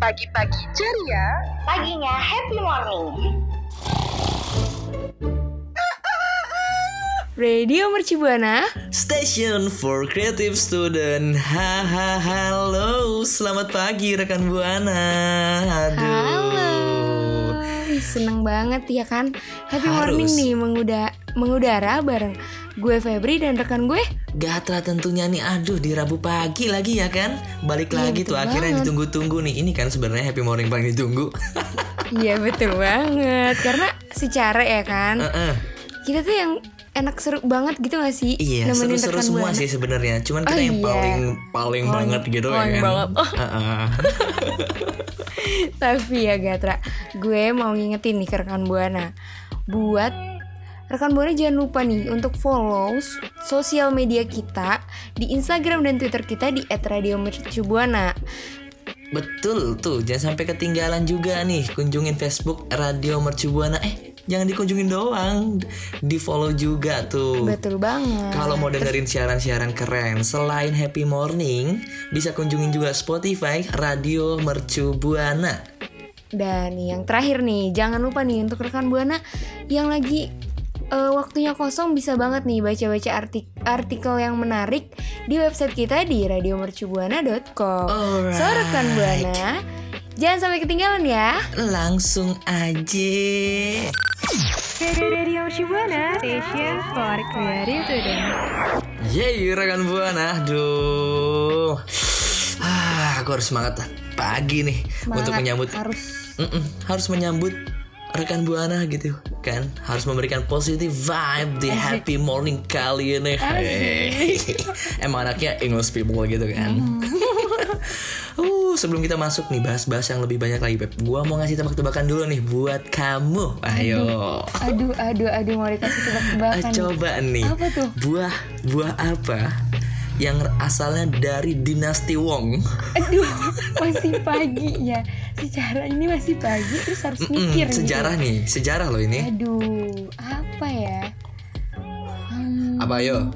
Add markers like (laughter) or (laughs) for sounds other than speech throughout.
Pagi-pagi ceria, Paginya Happy Morning. Radio Mercubuana. Station for Creative Student. Haha, halo. Selamat pagi rekan Buana. Aduh. Halo, seneng banget ya kan Happy Harus. morning nih menguda mengudara bareng gue Febri dan rekan gue Gatra tentunya nih aduh di Rabu pagi lagi ya kan Balik Iya, lagi tuh akhirnya banget. ditunggu-tunggu nih Ini kan sebenarnya happy morning paling ditunggu (laughs) Iya betul banget Karena secara ya kan Heeh. Kita tuh yang enak seru banget gitu gak sih Iya seru-seru semua Buana? sih sebenarnya Cuman kita Oh, yang iya. paling paling banget gitu ya paling kan banget. Oh. Heeh. (laughs) Tapi ya Gatra Gue mau ngingetin nih ke rekan Buana Buat rekan Buana jangan lupa nih Untuk follow sosial media kita Di Instagram dan Twitter kita di @radiomercubuana. Betul tuh jangan sampai ketinggalan juga nih Kunjungin Facebook Radio Mercubuana. Eh jangan dikunjungin doang Di follow juga tuh. Betul banget. Kalau mau dengerin siaran-siaran keren selain Happy Morning, bisa kunjungin juga Spotify Radio Mercu Buana. Dan yang terakhir nih, jangan lupa nih untuk rekan Buana yang lagi eh, waktunya kosong bisa banget nih baca-baca artik- artikel yang menarik di website kita di radiomercubuana.com. Alright. So rekan Buana, jangan sampai ketinggalan ya. Langsung aja. Radio Shibuana Station for Creative Student. Yeay rekan Buana, aduh. Ah, aku harus semangat pagi nih untuk menyambut harus Mm-mm, harus menyambut rekan buana gitu kan harus memberikan positive vibe di happy morning kali ini Hey. (laughs) emang anaknya English people gitu kan (laughs) uh sebelum kita masuk nih bahas-bahas yang lebih banyak lagi Beb gua mau ngasih tebak-tebakan dulu nih buat kamu ayo aduh aduh aduh mau dikasih Ah, tebak-tebakan. nih. coba nih Apa tuh? buah buah apa yang asalnya dari dinasti Wong (laughs) Aduh, masih pagi ya. Secara ini masih pagi terus harus Mm-mm, mikir sejarah gitu. nih sejarah loh ini Aduh, apa ya? Hmm, apa ayo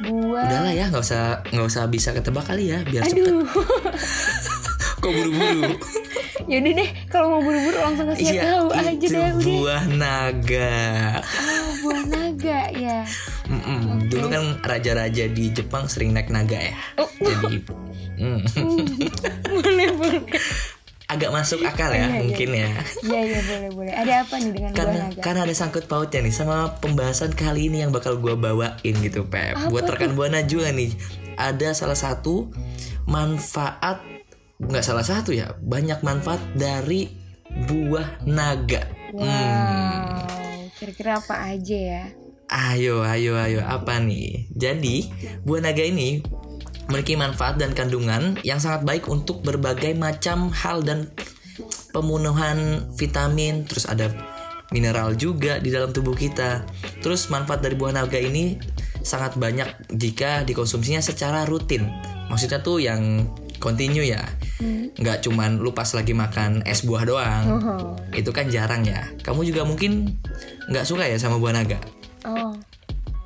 buah Udahlah ya, nggak usah nggak usah bisa ketebak kali ya, biar cepet. Aduh. (laughs) Kok buru-buru? (laughs) Yaudah deh, kalau mau buru-buru langsung kasih Iya, tahu aja deh udah. buah naga. Oh, buah naga ya. Mm-mm, Dulu kan raja-raja di Jepang sering naik naga ya. Oh. Jadi mm, (laughs) boleh, boleh. agak masuk akal ya, Iya, iya. mungkin ya. Iya, iya, boleh, boleh. Ada apa nih dengan buah Karena naga? karena ada sangkut pautnya nih sama pembahasan kali ini yang bakal gua bawain gitu, Pep. Buat rekan buana juga nih. Ada salah satu manfaat nggak salah satu ya, banyak manfaat dari buah naga. Wow, kira-kira apa aja ya? Ayo, ayo, ayo, apa nih? Jadi, buah naga ini memiliki manfaat dan kandungan yang sangat baik untuk berbagai macam hal dan pemenuhan vitamin, terus ada mineral juga di dalam tubuh kita. Terus manfaat dari buah naga ini sangat banyak jika dikonsumsinya secara rutin. Maksudnya tuh yang continue ya. Nggak cuman lu pas lagi makan es buah doang. Oh, Itu kan jarang ya. Kamu juga mungkin nggak suka ya sama buah naga? Oh.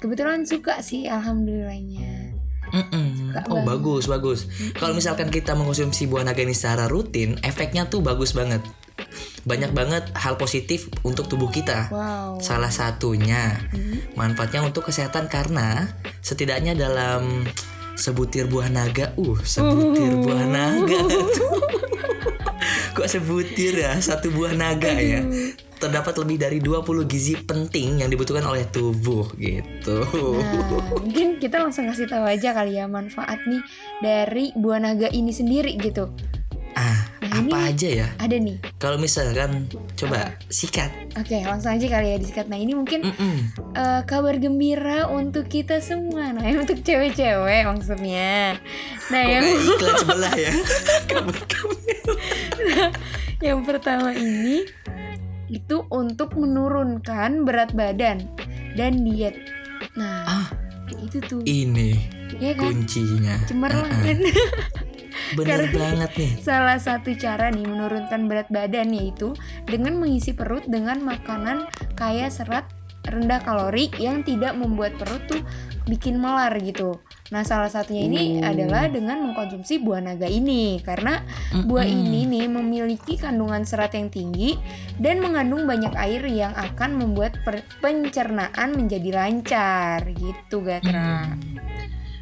Kebetulan suka sih, alhamdulillahnya. Mm-mm. Suka Oh banget. bagus bagus. Kalau misalkan kita mengkonsumsi buah naga ini secara rutin, efeknya tuh bagus banget. banyak banget hal positif untuk tubuh kita. Wow. Salah satunya manfaatnya untuk kesehatan karena setidaknya dalam sebutir buah naga, uh, sebutir buah naga. (laughs) (laughs) Kok sebutir ya satu buah naga ya? Terdapat lebih dari 20 gizi penting yang dibutuhkan oleh tubuh gitu. Nah, (laughs) mungkin kita langsung kasih tahu aja kali ya manfaat nih dari buah naga ini sendiri gitu. Ah, Nah, apa ini- aja ya? Ada nih. Kalau misalkan coba sikat. Oke, langsung aja kali ya disikat. Nah, ini mungkin Mm-mm. eh, kabar gembira untuk kita semua. Nah, untuk cewek-cewek maksudnya. Nah, Kok yang (laughs) iklan sebelah ya? (laughs) Kabar-kabar. yang pertama ini itu untuk menurunkan berat badan dan diet. Nah, Ah. itu tuh. Ini ya kan? kuncinya. Cemerlang Ah, ah. kan? (laughs) Bener Karena- banget nih. Salah satu cara nih menurunkan berat badan yaitu dengan mengisi perut dengan makanan kaya serat rendah kalori yang tidak membuat perut tuh bikin melar gitu. Nah, salah satunya ini Oh. adalah dengan mengkonsumsi buah naga ini karena buah Mm-mm. ini nih memiliki kandungan serat yang tinggi dan mengandung banyak air yang akan membuat pencernaan menjadi lancar gitu, Gatra.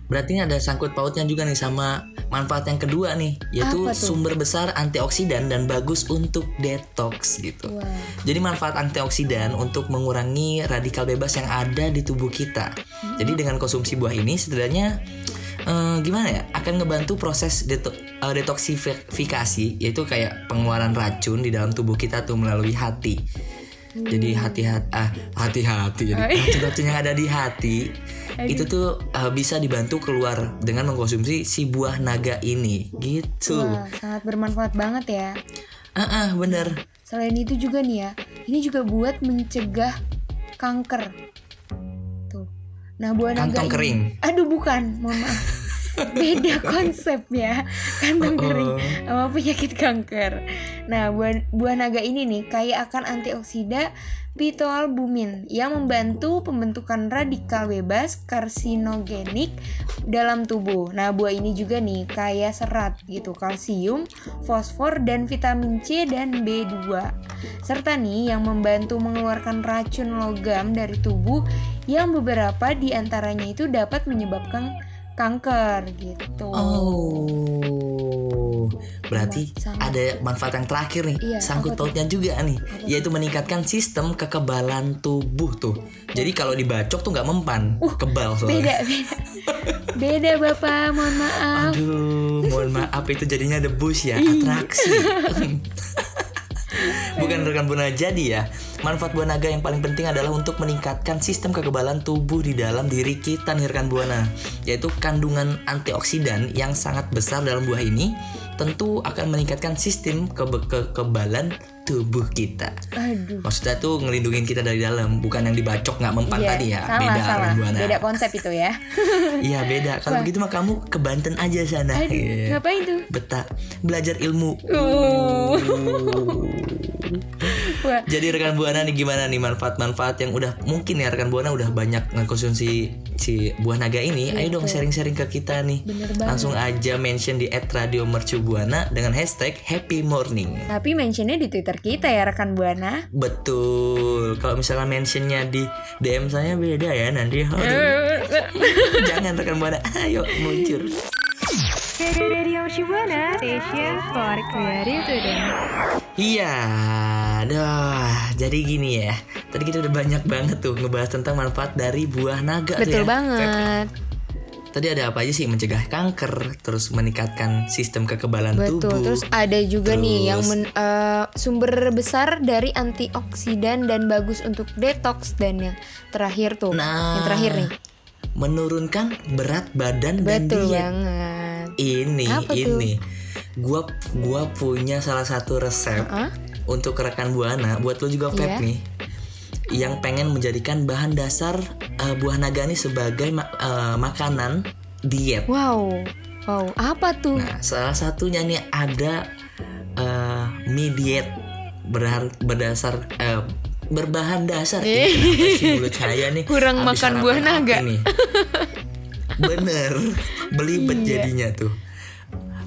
Berarti ini ada sangkut pautnya juga nih sama manfaat yang kedua nih, yaitu sumber besar antioksidan dan bagus untuk detox gitu. Wah. Jadi manfaat antioksidan untuk mengurangi radikal bebas yang ada di tubuh kita. Jadi dengan konsumsi buah ini setidaknya eh, gimana ya akan ngebantu proses deto- eh, detoksifikasi yaitu kayak pengeluaran racun di dalam tubuh kita tuh melalui hati. Jadi hati-hati ah hati-hati jadi Oh, iya. racun-racun yang ada di hati itu tuh eh, bisa dibantu keluar dengan mengkonsumsi si buah naga ini gitu. Wah, sangat bermanfaat banget ya. Ah ah, bener. Selain itu juga nih ya, ini juga buat mencegah kanker. Tuh. Nah, buah naga Kantong ini- kering. Aduh, bukan. Mohon maaf. Beda konsep ya. Kantong oh. kering sama penyakit kanker. Nah, buah, buah naga ini nih kaya akan antioksida pitoalbumin yang membantu pembentukan radikal bebas karsinogenik dalam tubuh. Nah, buah ini juga nih kaya serat gitu, kalsium, fosfor dan vitamin C dan B2. Serta nih yang membantu mengeluarkan racun logam dari tubuh yang beberapa di antaranya itu dapat menyebabkan kanker gitu. Oh, berarti Sangat- ada manfaat yang terakhir nih, Iya, sangkut pautnya juga nih, Apa yaitu meningkatkan sistem kekebalan tubuh tuh. Jadi kalau dibacok tuh nggak mempan, kebal soalnya. Uh, Beda, beda. (laughs) Beda Bapak, mohon maaf. Aduh, mohon maaf itu jadinya debus ya, Iya. atraksi. (laughs) Bukan rekan buana jadi ya. Manfaat buah naga yang paling penting adalah untuk meningkatkan sistem kekebalan tubuh di dalam diri kita nih rekan buana, yaitu kandungan antioksidan yang sangat besar dalam buah ini tentu akan meningkatkan sistem kebe- kekebalan tubuh kita. Aduh. Maksudnya tuh ngelindungin kita dari dalam, bukan yang dibacok nggak mempan Iya, tadi ya. salah, beda rekan buana. Beda konsep itu ya. (laughs) Iya beda. Kalau begitu mah kamu ke Banten aja sana. Aduh, Iya. ngapain tuh? Betah belajar ilmu. Uh. (laughs) Jadi rekan buana nih gimana nih manfaat-manfaat yang udah mungkin ya rekan buana udah banyak ngekonsumsi si buah naga ini. Ayo dong sharing-sharing ke kita nih. Bener banget. Langsung aja mention di @radiomercubuana dengan hashtag Happy Morning. tapi mentionnya di Twitter kita ya rekan Buana. Betul. Kalau misalnya mentionnya di DM saya beda ya nanti. (laughs) Jangan rekan buana. Ayo muncul. Radio Shibuana, station for creative student. Iya, aduh, jadi gini ya. Tadi kita udah banyak banget tuh ngebahas tentang manfaat dari buah naga. tuh Betul ya. banget. Tadi ada apa aja sih? Mencegah kanker, terus meningkatkan sistem kekebalan Betul. tubuh. Terus ada juga nih yang Terus- men- eh, sumber besar dari antioksidan dan bagus untuk detox dan yang terakhir tuh. Nah, yang terakhir nih. menurunkan berat badan dan Betul diet. banget. Ini, Apa ini. Gua gua punya salah satu resep Hah? untuk rekan buana, buat lo juga Feb Iya. nih. Yang pengen menjadikan bahan dasar eh, buah naga ini sebagai ma- eh, makanan diet. Wow. Wow, apa tuh? Nah, salah satunya nih ada eh, mie diet berhan- berdasar eh, berbahan dasar Ini kenapa sih mulut saya nih (laughs) Kurang makan buah naga. nih? (laughs) Bener, belibet Iya. jadinya tuh.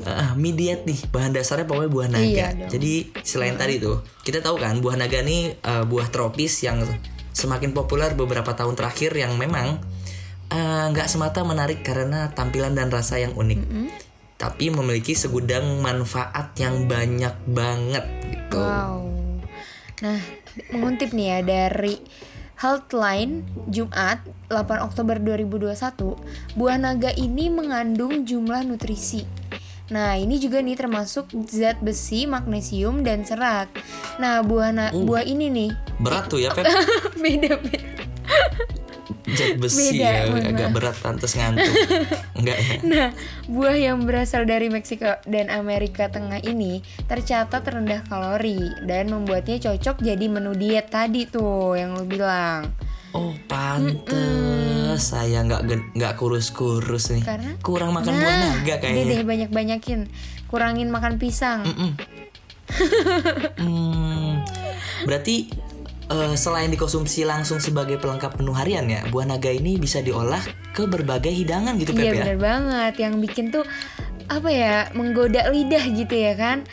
Eh, mie diet nih bahan dasarnya pokoknya buah naga. Iya dong. Jadi selain tadi tuh kita tahu kan buah naga nih eh, buah tropis yang semakin populer beberapa tahun terakhir yang memang eh, nggak semata menarik karena tampilan dan rasa yang unik, tapi memiliki segudang manfaat yang banyak banget gitu. Wow. Nah, mengutip nih ya dari Healthline Jumat 8 Oktober 2021, buah naga ini mengandung jumlah nutrisi. Nah, ini juga nih termasuk zat besi, magnesium dan serat. Nah, buah na- Uh. buah ini nih Berat tuh ya Pep, (laughs) beda-beda. Zat besi Beda, ya mohon agak berat pantas ngantuk. (laughs) Enggak ya? Nah, buah yang berasal dari Meksiko dan Amerika Tengah ini tercatat rendah kalori dan membuatnya cocok jadi menu diet tadi tuh yang lu bilang. Oh pantes saya nggak nggak kurus-kurus nih. Karena kurang makan buah Nah, naga Udah kayaknya. deh banyak-banyakin. Kurangin makan pisang. Mm-mm. (laughs) Hmm, berarti eh, selain dikonsumsi langsung sebagai pelengkap menu harian ya, buah naga ini bisa diolah ke berbagai hidangan gitu Iya Pep ya. bener banget. Yang bikin tuh apa ya menggoda lidah gitu ya kan?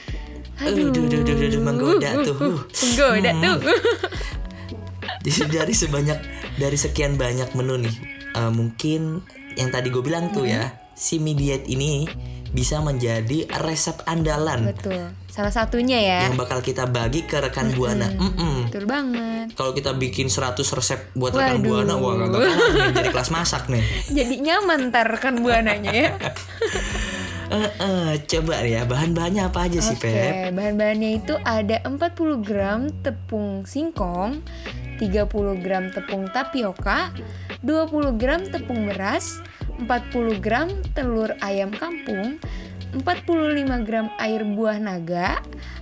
Aduh, duh, duh, duh, duh, duh, menggoda tuh. Uh. Menggoda Hmm. tuh. (laughs) Jadi dari sebanyak dari sekian banyak menu nih, eh, mungkin yang tadi gue bilang tuh ya, si mie diet ini bisa menjadi resep andalan Betul. Salah satunya ya. yang bakal kita bagi ke rekan buana. Mm-mm. Betul banget. Kalau kita bikin 100 resep buat rekan Waduh. buana, wah gak nih (laughs) jadi kelas masak nih. Jadi nyaman ntar kan buananya ya. (laughs) Eh, eh, coba ya bahan-bahannya apa aja sih Pep? bahan-bahannya itu ada 40 gram tepung singkong, 30 gram tepung tapioka, 20 gram tepung beras, 40 gram telur ayam kampung, 45 gram air buah naga,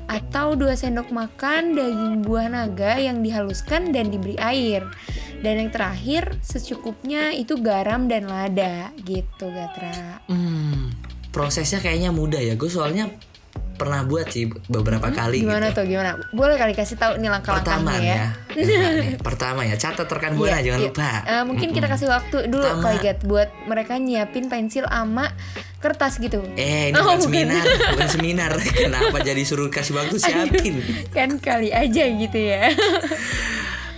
atau 2 sendok makan daging buah naga yang dihaluskan dan diberi air. Dan yang terakhir, secukupnya itu garam dan lada gitu, Gatra. Hmm, prosesnya kayaknya mudah ya. Gue soalnya pernah buat sih beberapa kali Gimana gitu. tuh, gimana? Boleh kali kasih tahu nih Pertama langkah-langkahnya nih ya. ya, nih, (laughs) pertama ya catat rekan buana Iya, jangan iya. lupa. Eh, mungkin kita kasih waktu dulu Pertama. kali Gat, buat mereka nyiapin pensil ama kertas gitu. Eh, ini Oh, bukan seminar, bukan seminar. (laughs) (laughs) Kenapa jadi suruh kasih waktu siapin? kan kali aja gitu ya.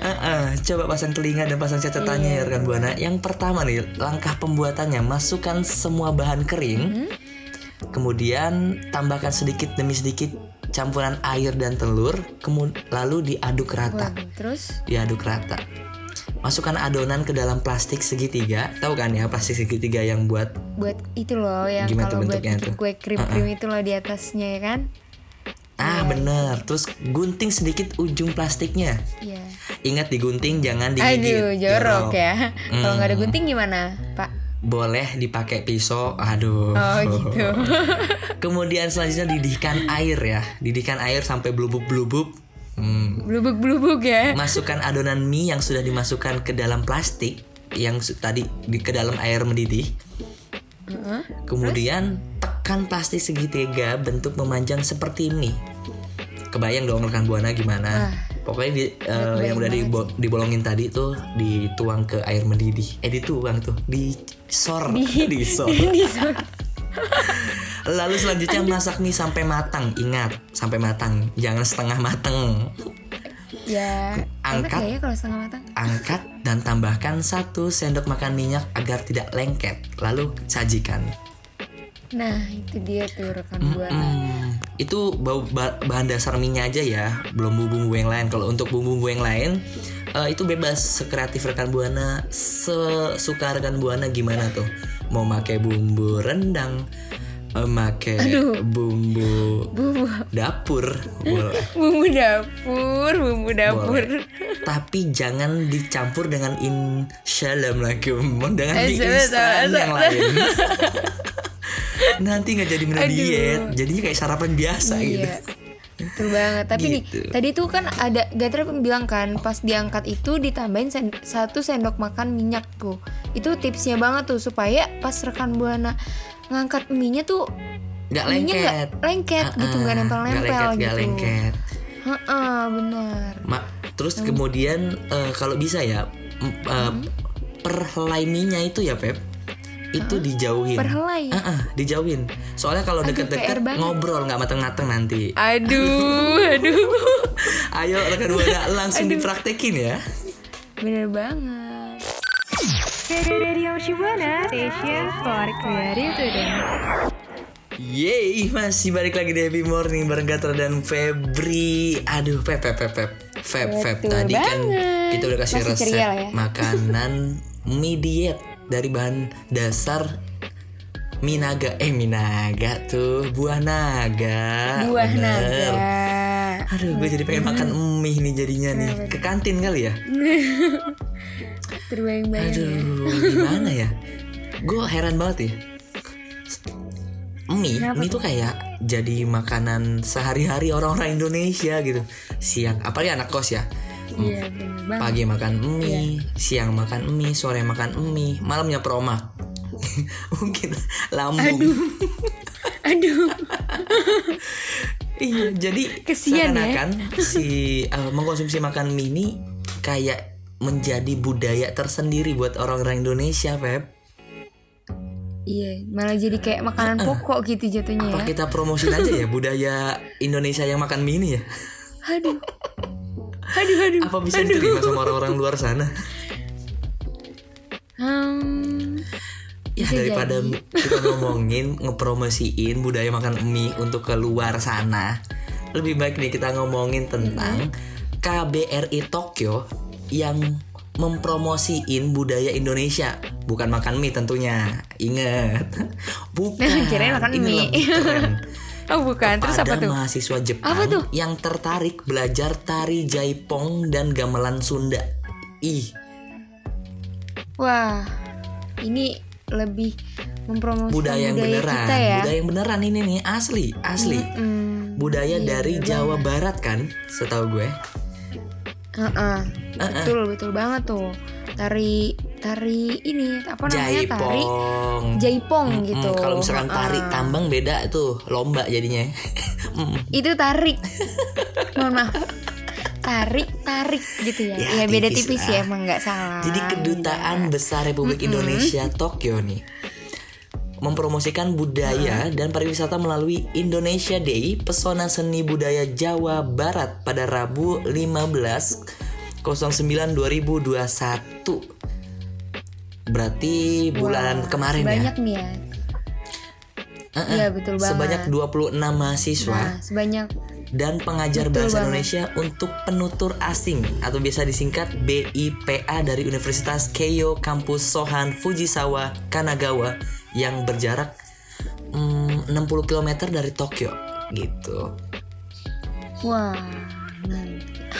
Eh, eh, coba pasang telinga dan pasang catatannya ya rekan buana. Yang pertama nih, langkah pembuatannya masukkan semua bahan kering. Hmm? Kemudian tambahkan sedikit demi sedikit campuran air dan telur, kemudian lalu diaduk rata. Waduh, terus Diaduk rata. Masukkan adonan ke dalam plastik segitiga. Tahu kan ya plastik segitiga yang buat buat itu loh yang Gimana kalau buat tuh? kue krim-krim itu loh di atasnya ya kan? Ah bener Terus gunting sedikit ujung plastiknya Iya. Ingat digunting jangan digigit Aduh, jorok ya. Kalau nggak ada Hmm. gunting gimana, Pak? Boleh dipakai pisau Aduh Oh gitu. (laughs) Kemudian selanjutnya didihkan air ya Didihkan air sampai blubub-blubub hmm. Blubuk-blubuk ya. Masukkan adonan mie yang sudah dimasukkan ke dalam plastik Yang tadi di, ke dalam air mendidih Kemudian tekan plastik segitiga bentuk memanjang seperti mie. Kebayang dong rekan buana gimana? Wah, Pokoknya di, kebayang yang udah dibo- dibolongin tadi tuh dituang ke air mendidih. Eh dituang tuh, disor, (laughs) disor. (laughs) Disor. Lalu selanjutnya masak mie sampai matang. Ingat, sampai matang, jangan setengah matang. ya. Angkat. ya kalau setengah matang? Angkat dan tambahkan satu sendok makan minyak agar tidak lengket. Lalu sajikan. Nah, itu dia tuh rekan buana. Hmm, itu bau ba- bahan dasar minyak aja ya, belum bumbu-bumbu yang lain. Kalau untuk bumbu-bumbu yang lain, eh, itu bebas sekreatif rekan buana, sesuka rekan buana gimana tuh. Mau pakai bumbu rendang, eh, pakai bumbu Bumbu dapur, boleh. (laughs) bumbu dapur, bumbu dapur. Boleh. Tapi jangan dicampur dengan insyalam lagi, dengan Eh, di sebentar, instan yang lain. (laughs) Nanti nggak jadi menu Aduh. diet, jadinya kayak sarapan biasa gitu. Iya. Betul banget. Tapi Gitu. nih, tadi tuh kan ada Gatra bilang kan pas diangkat itu ditambahin sen- satu sendok makan minyak tuh. Itu tipsnya banget tuh supaya pas rekan buana ngangkat minyak tuh Nggak minyak lengket. nggak lengket gitu nggak Ah, nempel-nempel nggak lengket, gitu. nggak lengket. Heeh, benar. Ma- terus kemudian eh, kalau bisa ya eh, Hmm? per helai mie-nya itu ya Pep itu dijauhin. Perhelai. Ah, ah, dijauhin. Soalnya kalau Aduh, deket-deket ngobrol nggak mateng-mateng nanti. Aduh, (laughs) aduh. Ayo rekan buana (laughs) langsung dipraktekin ya. Bener banget. Radio Shibuana, station for creative. Yeay, masih balik lagi di Happy Morning bareng Gatra dan Febri. Aduh, Feb, Feb, Feb, Feb. Feb, Feb. Tadi kan banget. kita udah kasih Masih resep ya. makanan (laughs) mie diet dari bahan dasar minaga. Eh, minaga tuh, buah naga. Buah Bener. naga. Aduh, gue jadi pengen makan mie nih jadinya nih. Ke kantin kali ya? (laughs) Terbayang-bayang. ya. Aduh, gimana ya? Gue heran banget ya. Mie, mie tuh kayak jadi makanan sehari-hari orang-orang Indonesia gitu. Siang, apalagi anak kos ya. Iya, bener banget. Pagi makan mie, siang makan mie, sore makan mie, malamnya promak. (laughs) Mungkin lambung. (laughs) Aduh. iya, jadi Kesian ya. si eh, mengkonsumsi makan mie ini kayak menjadi budaya tersendiri buat orang-orang Indonesia, Feb. Iya, malah jadi kayak makanan pokok gitu jatuhnya Apa ya. kita promosin aja ya budaya Indonesia yang makan mie ini ya? Aduh. Aduh, aduh. Apa bisa diterima sama orang-orang luar sana? Hmm, Ya daripada jadi. kita ngomongin (laughs) ngepromosiin budaya makan mie untuk keluar sana, lebih baik nih kita ngomongin tentang KBRI Tokyo yang mempromosiin budaya Indonesia, bukan makan mie tentunya. Ingat, bukan. (laughs) Kirain makan Ini mie. lebih keren. (laughs) Oh bukan, terus apa tuh? mahasiswa Jepang Apa tuh? yang tertarik belajar tari jaipong dan gamelan Sunda. Ih, Wah, ini lebih mempromosikan budaya budaya, yang beneran, kita ya. budaya yang beneran ini nih asli, asli. Hmm, Budaya iya, dari bener Jawa Barat kan, setahu gue. Heeh. Betul, betul banget tuh. Tari tari ini apa namanya tari Jaipong. jaipong Mm-mm, gitu. Kalau misalkan tari Heeh. tambang beda tuh, lomba jadinya. (laughs) Mm. itu tarik. Mohon maaf. Tarik, tarik gitu ya. Ya, Ya, beda tipis tipis lah. ya, emang nggak salah. Jadi kedutaan besar Republik Indonesia Tokyo nih mempromosikan budaya dan pariwisata melalui Indonesia Day Pesona Seni Budaya Jawa Barat pada Rabu 15 09 2021. Berarti bulan Wah, kemarin banyak ya. nih ya. Iya, betul banget. Sebanyak 26 mahasiswa Nah, sebanyak dan pengajar Betul bahasa banget. Indonesia untuk penutur asing atau biasa disingkat BIPA dari Universitas Keio Kampus Sohan Fujisawa Kanagawa yang berjarak mm, 60 km dari Tokyo gitu. Wah, nah,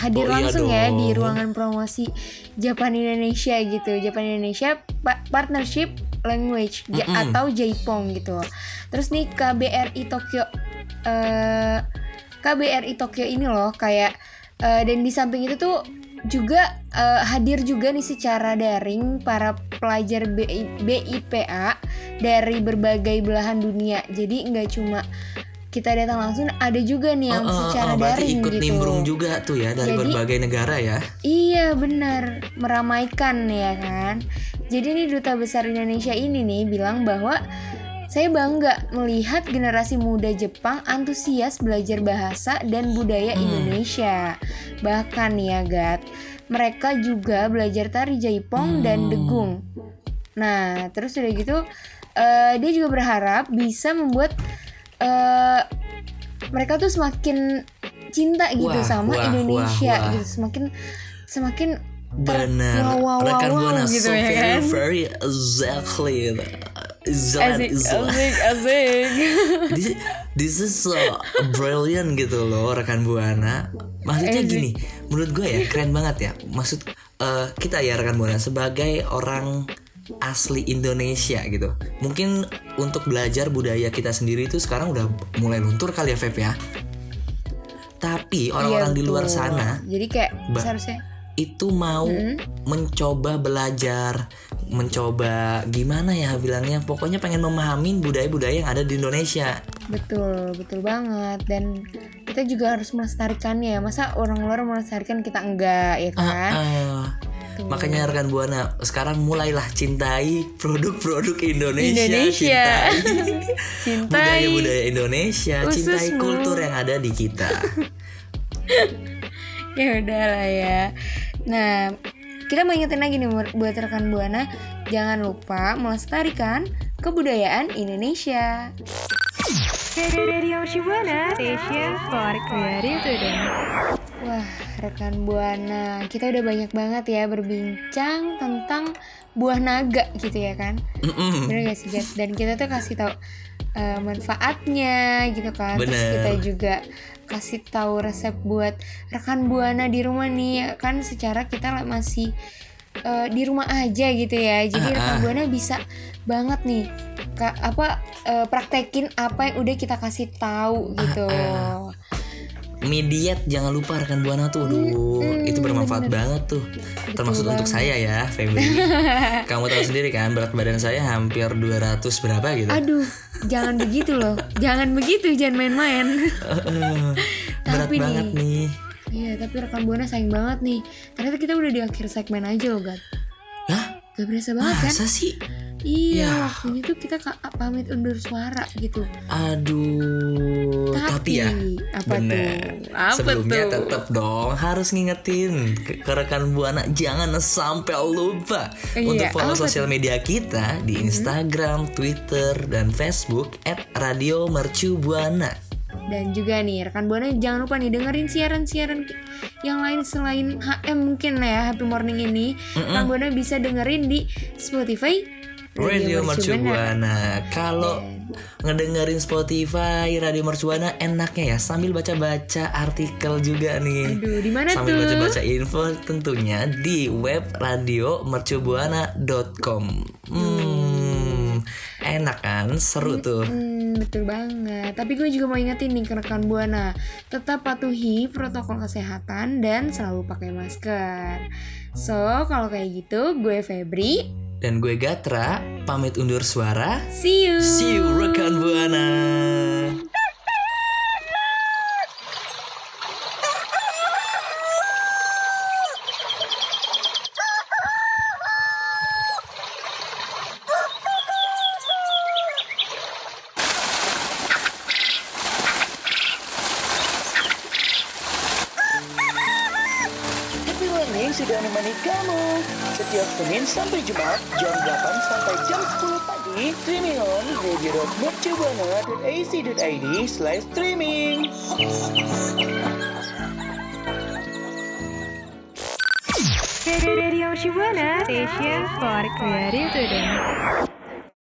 hadir Oh, iya langsung ya di ruangan promosi Japan Indonesia gitu. Japan Indonesia Pa- Partnership Language ja- Mm-mm. atau Jaipong gitu. Terus nih KBRI Tokyo eh KBRI Tokyo ini loh kayak eh, dan di samping itu tuh juga eh, hadir juga nih secara daring para pelajar BI BIPA dari berbagai belahan dunia. Jadi nggak cuma kita datang langsung, ada juga nih yang Oh, oh, secara oh, daring ikut gitu. nimbrung juga tuh ya dari Jadi- berbagai negara ya. Iya benar, meramaikan ya kan. Jadi nih duta besar Indonesia ini nih bilang bahwa saya bangga melihat generasi muda Jepang antusias belajar bahasa dan budaya Hmm. Indonesia. Bahkan ya Gat, mereka juga belajar tari jaipong dan Hmm. degung. Nah, terus udah gitu eh, dia juga berharap bisa membuat eh, mereka tuh semakin cinta gitu Wah, sama wah, Indonesia wah, wah. gitu, semakin semakin Benar. wow, wow, Rekan wow, Buana gitu so ya very kan? very exactly. Asik, asik, asik. (laughs) this, this is so brilliant gitu loh rekan buana maksudnya Asik. gini menurut gue ya keren banget ya maksud eh, kita ya rekan buana sebagai orang asli Indonesia gitu mungkin untuk belajar budaya kita sendiri itu sekarang udah mulai luntur kali ya Feb ya tapi orang-orang Iya, di luar sana Jadi kayak seharusnya itu mau mencoba belajar, mencoba gimana ya bilangnya, pokoknya pengen memahami budaya-budaya yang ada di Indonesia. betul, betul banget dan kita juga harus melestarikannya. Masa orang luar melestarikan kita enggak ya kan? Ah, Kita Makanya rekan Buana sekarang mulailah cintai produk-produk Indonesia, Indonesia. cintai Cintai. budaya-budaya Indonesia, Ususmu. cintai kultur yang ada di kita. (laughs) ya udah lah ya. Nah, kita mau ingetin lagi nih buat rekan buana, jangan lupa melestarikan kebudayaan Indonesia. Radio Shibuana, station for creative. Wah, rekan buana, kita udah banyak banget ya berbincang tentang buah naga gitu ya kan? Bener gak sih? Dan kita tuh kasih tahu eh, manfaatnya gitu kan. Terus Bener. kita juga kasih tahu resep buat rekan buana di rumah nih kan secara kita masih eh, di rumah aja gitu ya. Jadi Ah, rekan ah. buana bisa banget nih ka- apa eh, praktekin apa yang udah kita kasih tahu gitu. Ah, Mie diet jangan lupa rekan buana tuh, aduh itu bermanfaat banget tuh. Termasuk untuk saya ya, Febri. (laughs) Kamu tahu sendiri kan berat badan saya hampir 200 berapa gitu. Aduh, jangan begitu loh. Jangan begitu, jangan main-main. (laughs) berat Tapi banget nih. Iya, tapi rekan Buana sayang banget nih. Ternyata kita udah di akhir segmen aja loh, Gat. Hah? Gak berasa banget kan? Masa sih? Iya, Ya. waktunya tuh kita pamit undur suara gitu. Aduh, tapi, ya apa bener. tuh? Apa Sebelumnya tuh? tetap dong harus ngingetin ke, ke rekan buana jangan sampai lupa Iya, untuk follow Mm-hmm. sosial media kita di Instagram, Twitter, dan Facebook @radiomercubuana. Dan juga nih, rekan Buana jangan lupa nih dengerin siaran-siaran yang lain selain HM mungkin ya Happy Morning ini. Rekan Buana bisa dengerin di Spotify Radio Mercu Buana. Mercubuana. Kalau ngedengerin Spotify Radio Mercubuana enaknya ya sambil baca-baca artikel juga nih. Aduh, di mana sambil baca-baca info tentunya di web radiomercubuana.com. Hmm, enak kan? Seru tuh. Hmm, betul banget. Tapi gue juga mau ingetin nih ke rekan Buana, tetap patuhi protokol kesehatan dan selalu pakai masker. So, kalau kayak gitu, gue Febri. Dan gue Gatra, pamit undur suara. See you. See you rekan Buana. Sampai Jumat radio.mercubuana.ac.id Slash streaming Radio Shibuana, station for creative student.